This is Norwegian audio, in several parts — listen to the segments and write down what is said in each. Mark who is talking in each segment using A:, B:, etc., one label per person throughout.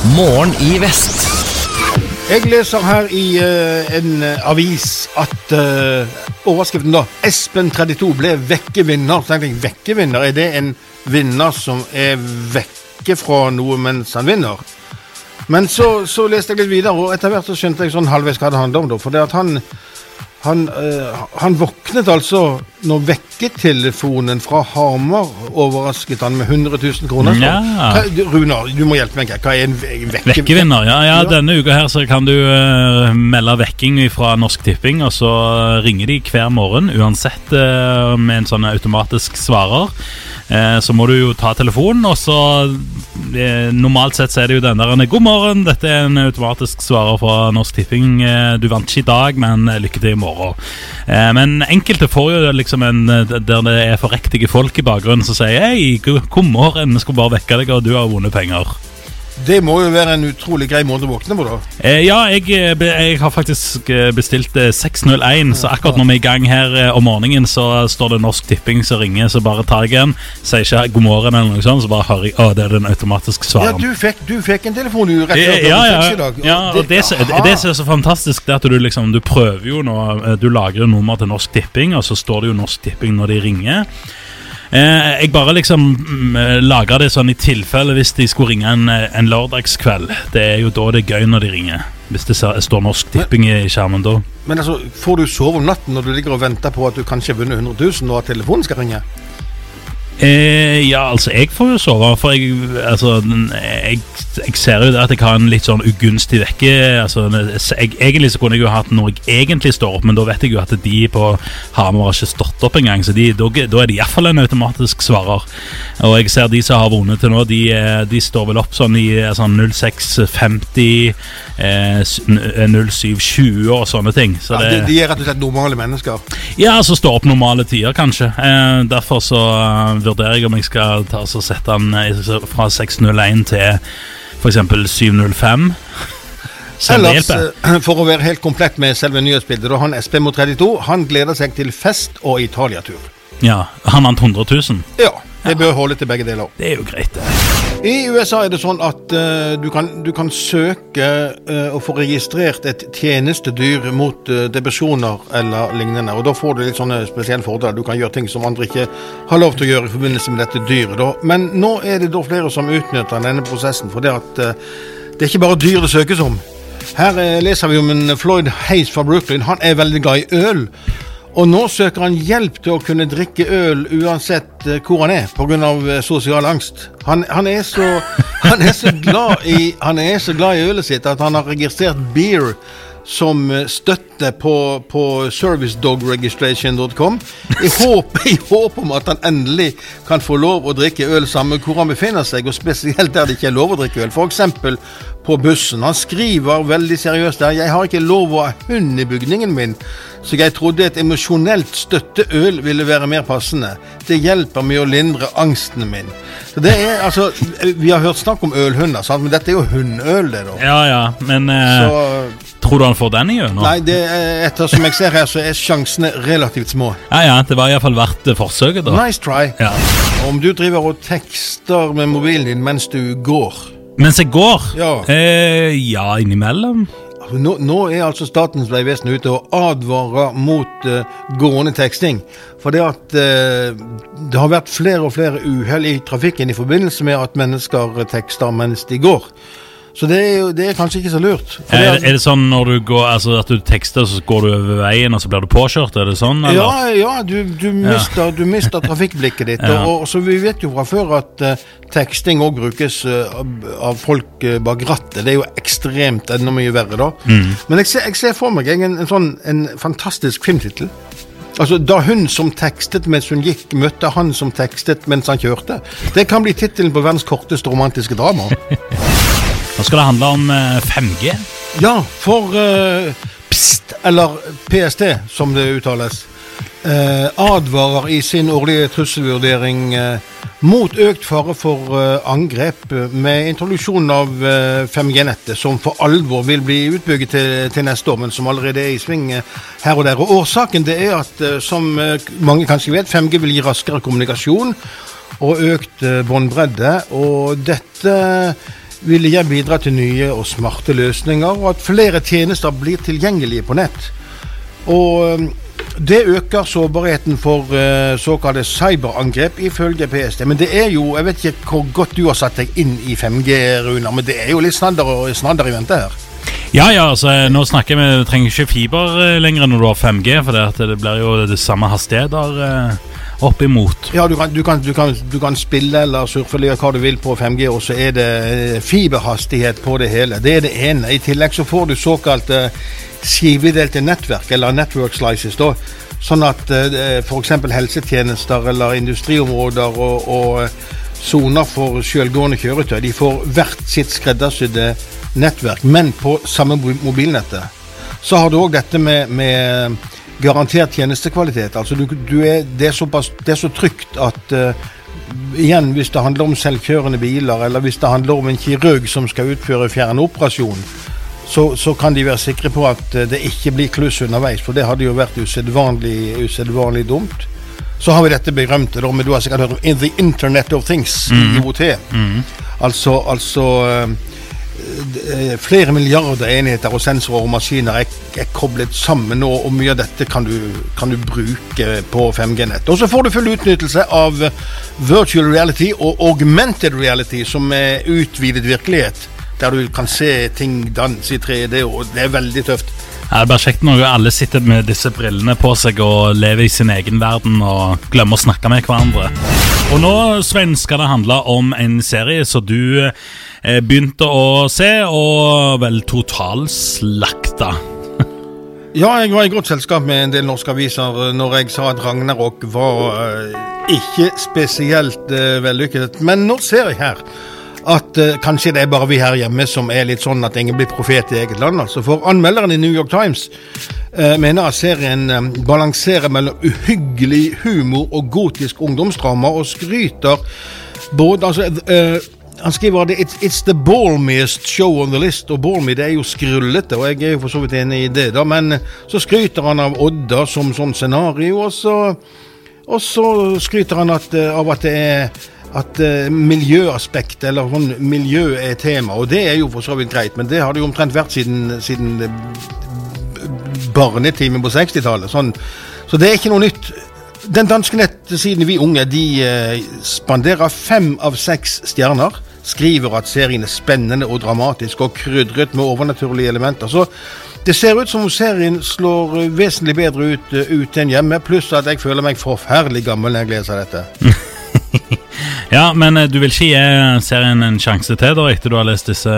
A: Morgen i vest.
B: Jeg leser her i uh, en eh, avis at uh, overskriften da Espen 32 ble vekkevinner. Så tenkte jeg, vekkevinner, er det en vinner som er vekke fra noe mens han vinner? Men så, så leste jeg litt videre, og etter hvert så skjønte jeg sånn halvveis hva det handler om. da, For det at han, han, eh, han våknet altså når vekketelefonen fra Hamar overrasket han med 100 000 kroner.
C: Ja.
B: hva, du, Runar, du må hjelpe meg. Hva er en vekke...
C: Vekkevinner, ja, ja. Denne uka her så kan du eh, melde vekking fra Norsk Tipping, og så ringer de hver morgen, uansett eh, med en sånn automatisk svarer. Eh, så må du jo ta telefonen, og så eh, Normalt sett så er det jo den der 'God morgen, dette er en automatisk svarer fra Norsk Tipping'. Eh, du vant ikke i dag, men lykke til i morgen. Men enkelte får jo liksom en der det er for riktige folk i bakgrunnen som sier 'Hei, god morgen, vi skulle bare vekke deg, og du har vunnet penger'.
B: Det må jo være en utrolig grei måte å våkne på, da.
C: Eh, ja, jeg, eh, jeg har faktisk eh, bestilt eh, 601, så akkurat når vi er i gang her eh, om morgenen, så står det Norsk Tipping som ringer, så bare tar jeg en, sier ikke 'god morgen' eller noe sånt, så bare hører jeg 'å, det er den automatiske
B: Ja,
C: svaren'.
B: du fikk, du fikk en telefon du rett
C: Eh,
B: før
C: Ja, ja,
B: i dag.
C: ja, og det, det, som er så fantastisk, det er at du liksom Du prøver jo nå eh, Du lager et nummer til Norsk Tipping, og så står det jo Norsk Tipping når de ringer. Eh, jeg bare liksom mm, lager det sånn i tilfelle hvis de skulle ringe en, eh, en lørdagskveld. Det er jo da det er gøy når de ringer. Hvis det står Norsk Tipping i skjermen da.
B: Men altså, får du sove om natten når du ligger og venter på at du kanskje har vunnet 100 000 og at telefonen skal ringe?
C: Eh, ja, altså, jeg får jo sove, for jeg, altså, jeg, jeg ser jo det at jeg har en litt sånn ugunstig vekke. Altså, jeg, egentlig så kunne jeg jo hatt når jeg egentlig står opp, men da vet jeg jo at de på Hamar har ikke stått opp engang, så de, da, da er det iallfall en automatisk svarer. Og jeg ser de som har vunnet til nå, de, eh, de står vel opp sånn i eh, sånn 0650, eh, 0720 og sånne ting. Så
B: Ja,
C: det,
B: de, er rett og slett normale mennesker.
C: ja, altså står opp normale tider, kanskje. Eh, derfor så eh, vurderer jeg om jeg skal ta, så sette den eh, fra 601 til f.eks. 705. Se om det
B: Ellers, eh, for å være helt komplett med selve nyhetsbildet, da han SP mot 32 han gleder seg til fest og Italia-tur.
C: Ja, Han vant 100 000.
B: Ja, det bør holde til begge deler.
C: Det er jo greit, det.
B: I USA er det sånn at uh, du, kan, du kan søke uh, og få registrert et tjenestedyr mot uh, depresjoner eller lignende. Og da får du litt sånne spesielle fordeler. Du kan gjøre ting som andre ikke har lov til å gjøre i forbindelse med dette dyret. Da. Men nå er det da flere som utnytter denne prosessen. For det at det er ikke bare dyr det søkes om. Her leser vi om en Floyd Hayes fra Brooklyn. Han er veldig glad i øl. Og nå søker han hjelp til å kunne drikke øl uansett eh, hvor han er, pga. Uh, sosial angst. Han, han, er så, han, er så glad i, han er så glad i ølet sitt at han har registrert beer som eh, støtte på, på servicedogregistration.com. I håp, I håp om at han endelig kan få lov å drikke øl sammen hvor han befinner seg, og spesielt der det ikke er lov å drikke øl. F.eks. på bussen. Han skriver veldig seriøst der 'Jeg har ikke lov å ha hund i bygningen min', så jeg trodde et emosjonelt støtteøl ville være mer passende. Det hjelper med å lindre angsten min. Så det er altså Vi har hørt snakk om ølhunder, sant? men dette er jo hundøl, det, da.
C: Ja, ja, men eh,
B: Så
C: tror du han får den igjennom?
B: Nei, det ettersom etter som jeg ser her, så er sjansene relativt små.
C: Ja, ja, det var iallfall verdt eh, forsøket, da.
B: Nice try.
C: Ja.
B: Om du driver og tekster med mobilen din mens du går
C: Mens jeg går?
B: Ja.
C: Eh, ja, innimellom.
B: Nå, nå er altså Statens vegvesen ute og advarer mot uh, gående teksting. For det at uh, det har vært flere og flere uhell i trafikken i forbindelse med at mennesker tekster mens de går. Så det er, jo, det er kanskje ikke så lurt.
C: Er, er det sånn når du går, altså at du tekster, så går du over veien, og så blir du påkjørt? Er det sånn? eller?
B: Ja, ja du, du, mister, du mister trafikkblikket ditt.
C: Ja.
B: Og, og så Vi vet jo fra før at uh, teksting òg brukes uh, av, folk uh, bak rattet. Det er jo ekstremt enda mye verre, da.
C: Mm.
B: Men jeg ser, jeg ser for meg en, en, sånn en fantastisk filmtittel. Altså, Da hun som tekstet mens hun gikk, møtte han som tekstet mens han kjørte. Det kan bli tittelen på verdens korteste romantiske drama.
C: Nå skal det handle om eh, 5G.
B: Ja, for uh, PST, eller PST som det uttales, uh, advarer i sin årlige trusselvurdering uh, mot økt fare for eh, angrep eh, med introduksjonen av eh, 5G-nettet, som for alvor vil bli utbygget til, til neste år, men som allerede er i sving eh, her og der. Og Årsaken det er at, eh, som eh, mange kanskje vet, 5G vil gi raskere kommunikasjon og økt eh, båndbredde. Og dette vil igjen bidra til nye og smarte løsninger, og at flere tjenester blir tilgjengelige på nett. Og eh, det øker sårbarheten for uh, såkalte cyberangrep, ifølge PST. Men det er jo Jeg vet ikke hvor godt du har satt deg inn i 5G, Runar, men det er jo litt snadder snadder i vente her.
C: Ja, ja, altså nå snakker vi vi trenger ikke fiber lenger når du har 5G, for det, det blir jo det samme hastigheter eh, oppimot.
B: Ja, du kan, du, kan, du, kan, du kan, spille eller surfe eller hva du vil på 5G, og så er det fiberhastighet på det hele. Det er det ene. I tillegg så får du såkalte skivedelte nettverk, eller network slices, da. Sånn at uh, f.eks. helsetjenester eller industriområder og, og soner for selvgående kjøretøy, de får hvert sitt skreddersydde nettverk, men på samme mobilnettet. Så har du òg dette med, med, garantert tjenestekvalitet. Altså du, du er, det, er såpass, det er så trygt at uh, igjen, hvis det handler om selvkjørende biler, eller hvis det handler om en kirurg som skal utføre fjernoperasjon, så, så, kan de være sikre på at eh, det ikke blir kluss underveis, for det hadde jo vært usedvanlig, dumt. Så har vi dette berømte, men du har sikkert hørt om The Internet of Things, mm. IOT. Mm. Altså, altså uh, flere milliarder enheter og sensorer og maskiner er, er koblet sammen, og, og, mye av dette kan du, kan du bruke på 5G-nett. Og så får du full utnyttelse av virtual reality og augmented reality, som er utvidet virkelighet der du kan se ting danse i 3D, og det er veldig tøft.
C: Ja, det bare kjekt når alle sitter med disse brillene på seg og lever i sin egen verden og glemmer å snakke med hverandre. Og nå, Svein, skal det handle om en serie som du eh, begynte å se, og vel totalslakta.
B: ja, jeg var i godt selskap med en del norske aviser når jeg sa at Ragnarok var uh, ikke spesielt uh, vellykket. Men nå ser jeg her at uh, kanskje det er bare vi her hjemme som er litt sånn at ingen blir profet i eget land. altså. For anmelderen i New York Times mener at serien balanserer mellom uhyggelig humor og gotisk ungdomsdrama, og skryter både altså, han skriver at it's, it's the balmiest show on the list, og balmy det er jo skrullete, og jeg er jo for så vidt enig i det, da, men så skryter han av Odda som sånn scenario, og så, og så skryter han at, av at det er at eh, miljøaspekt, eller sånn miljø, er tema. Og det er jo for så vidt greit, men det har det jo omtrent vært siden, siden barnetimen på 60-tallet. Sånn. Så det er ikke noe nytt. Den danske nettsiden Vi Unge de eh, spanderer fem av seks stjerner. Skriver at serien er spennende og dramatisk og krydret med overnaturlige elementer. Så det ser ut som om serien slår vesentlig bedre ut ute enn hjemme, pluss at jeg føler meg forferdelig gammel når jeg leser dette.
C: Ja, men eh, du vil ikke gi serien en sjanse til da, etter du har lest disse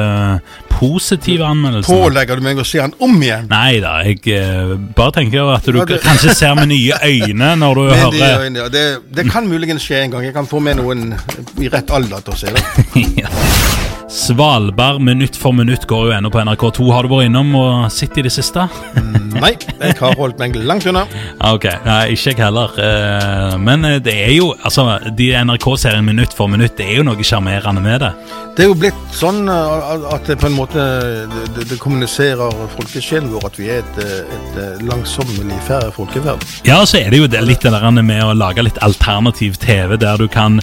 C: positive anmeldelsene?
B: Pålegger du meg å se den om igjen?
C: Nei da, jeg bare tenker at du ja, det... kanskje ser med nye øyne når du hører
B: nye øyne, ja. det, det, kan muligens skje en gang. Jeg kan få med noen i rett alder til å se det.
C: Svalbard minutt for minutt går jo ennå på NRK2. Har du vært innom og sett i det siste?
B: Mm, nei, jeg har holdt meg langt unna.
C: Ok, Nei, ikke jeg heller. Eh, men eh, det er jo altså, de NRK-serien Minutt for minutt, det er jo noe sjarmerende med det.
B: Det er jo blitt sånn eh, at det på en måte det, det kommuniserer folkesjelen vår at vi er et, et langsommelig færre folkeverd.
C: Ja, så er det jo det, litt det med å lage litt alternativ TV der du kan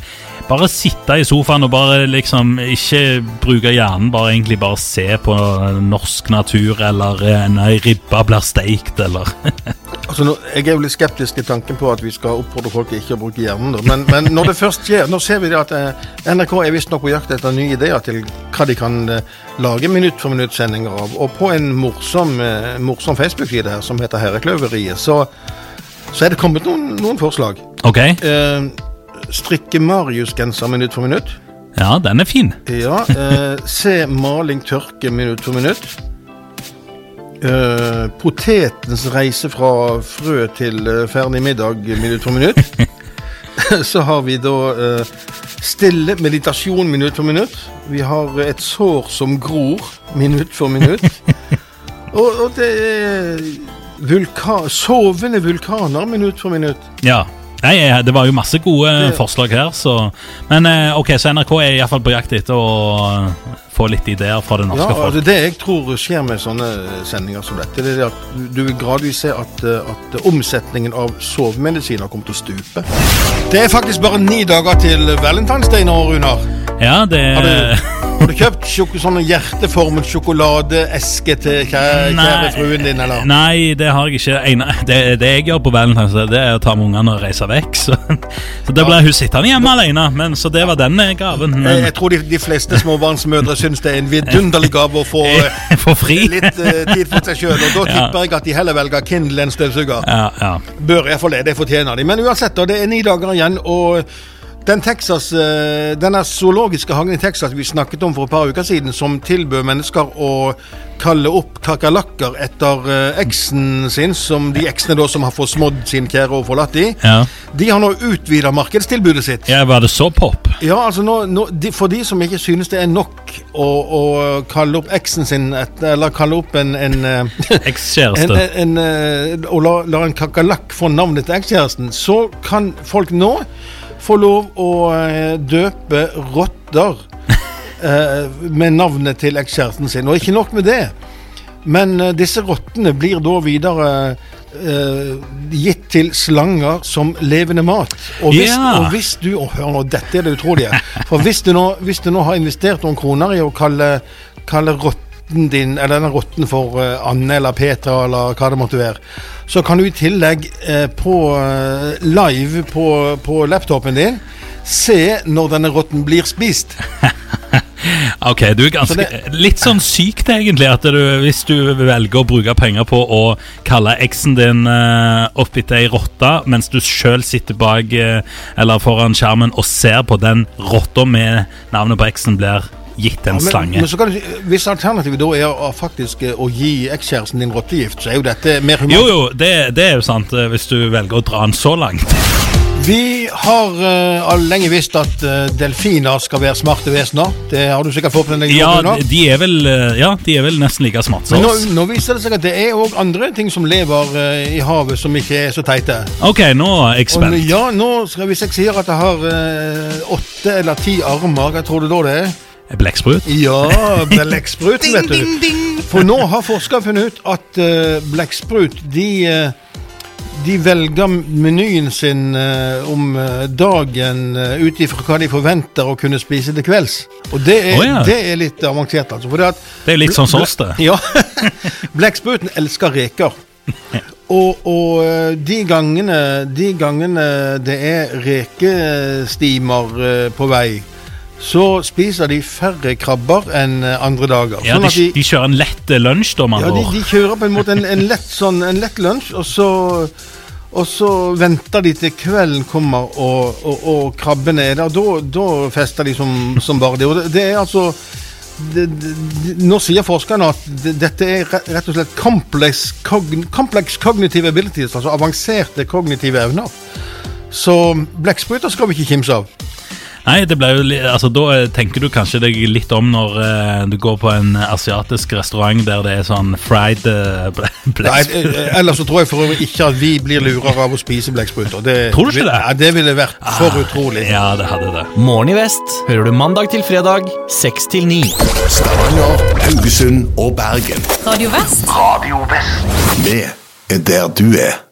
C: bare sitte i sofaen og bare liksom ikke bruke hjernen, bare egentlig bare se på norsk natur, eller en ribbe blir steikt, eller
B: Altså, nå, Jeg er jo litt skeptisk til tanken på at vi skal oppfordre folk ikke å bruke hjernen. Men, men, når det først skjer Nå ser vi det at eh, NRK er visstnok på jakt etter nye ideer til hva de kan eh, lage minutt for minutt-sendinger av. Og på en morsom, eh, morsom Facebook-side her som heter Herrekløveriet, så, så er det kommet noen, noen forslag.
C: Ok
B: eh, strikke Marius-genser minutt for minutt.
C: Ja, den er fin.
B: Ja, eh, Se maling tørke minutt for minutt. Eh, potetens reise fra frø til uh, ferdig middag minutt for minutt. Så har vi da uh, stille meditasjon minutt for minutt. Vi har et sår som gror minutt for minutt. Og, og det er vulka sovende vulkaner minutt for minutt.
C: Ja. Nei, Det var jo masse gode det... forslag her. Så. Men eh, ok, så NRK er iallfall på jakt etter å få litt ideer fra det norske ja, folk.
B: Ja, det jeg tror skjer med sånne sendinger som dette, det er at du vil gradvis se at, eh, at omsetningen av sovemedisiner kommer til å stupe. Det er faktisk bare ni dager til valentinsdag nå, Runar.
C: Ja, det... Har du
B: Har du kjøpt sånn hjerteformet sjokoladeeske til kjære, kjære fruen din, eller?
C: Nei, det har jeg ikke. Ene, det, det jeg gjør på Valentine's det er å ta med ungene og reise vekk. Så, så da ble hun sittende hjemme alene. Men, så det var den eh, gaven.
B: Jeg, jeg tror de, de fleste småbarnsmødre syns det er en vidunderlig gave å få eh, litt uh, tid for seg sjøl. Og da
C: Ja.
B: tipper jeg at de heller velger Kindle enn støvsuger.
C: Ja, ja.
B: Bør iallfall det. Det fortjener de. Men uansett, det er ni dager igjen. og den Texas, eh, denne zoologiske hagen i Texas vi snakket om for et par uker siden, som tilbød mennesker å kalle opp kakerlakker etter eh, eksen sin, som de eksene da som har forsmådd sin kjære og forlatt de,
C: ja.
B: de har nå utvida markedstilbudet sitt.
C: ja var det så pop?
B: Ja, altså nå, nå, de, For de som ikke synes det er nok å, å kalle opp eksen sin et, Eller kalle opp en, en, eh,
C: Ekskjæreste.
B: Og la, la en kakerlakk få navnet til ekskjæresten, så kan folk nå få lov å eh, døpe rotter eh, med navnet til ekskjæresten sin. Og ikke nok med det, men eh, disse rottene blir da videre Uh, gitt til slanger som levende mat. Og hvis,
C: yeah.
B: og hvis du å, Hør nå, dette er det utrolige. For hvis du nå, hvis du nå har investert noen kroner i å kalle, kalle rotten din, eller denne rotten for eh, Anne eller Petra eller hva det måtte være, så kan du i tillegg eh, på eh, live på, på laptopen din se når denne rotten blir spist.
C: Ok, du er ganske Litt sånn sykt, egentlig, at du, hvis du velger å bruke penger på å kalle eksen din uh, opp etter ei rotte, mens du sjøl sitter bak uh, eller foran skjermen og ser på den rotta med navnet på eksen blir gitt en
B: Men,
C: slange.
B: men så kan du, hvis alternativet da er å, faktisk eh, å gi ekskjæresten din rottegift, så er jo dette mer humant.
C: Jo, jo, det, det er jo sant, eh, hvis du velger å dra den så langt.
B: Vi har uh, lenge visst at uh, delfiner skal være smarte vesener. Det har du sikkert fått med deg.
C: Ja,
B: nå.
C: de er vel, uh, ja, de er vel nesten like smarte som
B: Men nå, nå viser det seg at det er òg andre ting som lever eh, i havet som ikke er så teite.
C: Ok, nå er jeg
B: Og, ja, nå skal Hvis jeg sier at jeg har eh, åtte eller ti armer, hva tror du da det er?
C: Blekksprut?
B: Ja, blekkspruten, vet du. For nå har forskere funnet ut at uh, blekksprut de, eh, de velger menyen sin uh, om dagen uh, ut ifra hva de forventer å kunne spise til kvelds. Og det er,
C: oh, ja.
B: det er litt avansert, altså. For det at
C: Det er litt sånn som oss, det.
B: ja. Blekkspruten elsker reker. Og, og de, gangene, de gangene det er rekestimer på vei, så spiser de færre krabber enn eh, andre dager.
C: Ja,
B: Sånn
C: de, de kjører en lett eh, lunsj, da, Man
B: ja, de, de kjører på en måte en, en lett sånn, en lett lunsj, og så, og så venter de til kvelden kommer og, og, og krabben er der. Da, da fester de som, som bare det. Og det, det er altså det, det- nå sier forskerne at det, dette er rett og slett complex, cogn, complex cognitive abilities, altså avanserte kognitive evner. Så blekkspruter skal vi ikke kimse av.
C: Nei, det ble jo li- altså, Da eh, tenker du kanskje deg litt om når eh, du går på en asiatisk restaurant der det er sånn fried eh, ble-
B: Nei,
C: blekksprut.
B: eh, ellers så tror jeg for øvrig ikke at vi blir lurere av å spise blekkspruter. Det,
C: Tror du ikke det?
B: Ja, det ville vært for utrolig.
C: Ja, det hadde det.
A: Morgen i vest hører du mandag til fredag 6 til 9.
D: Stavanger, Haugesund og Bergen. Radio Vest.
E: Radio Vest.
D: Vi er der du er.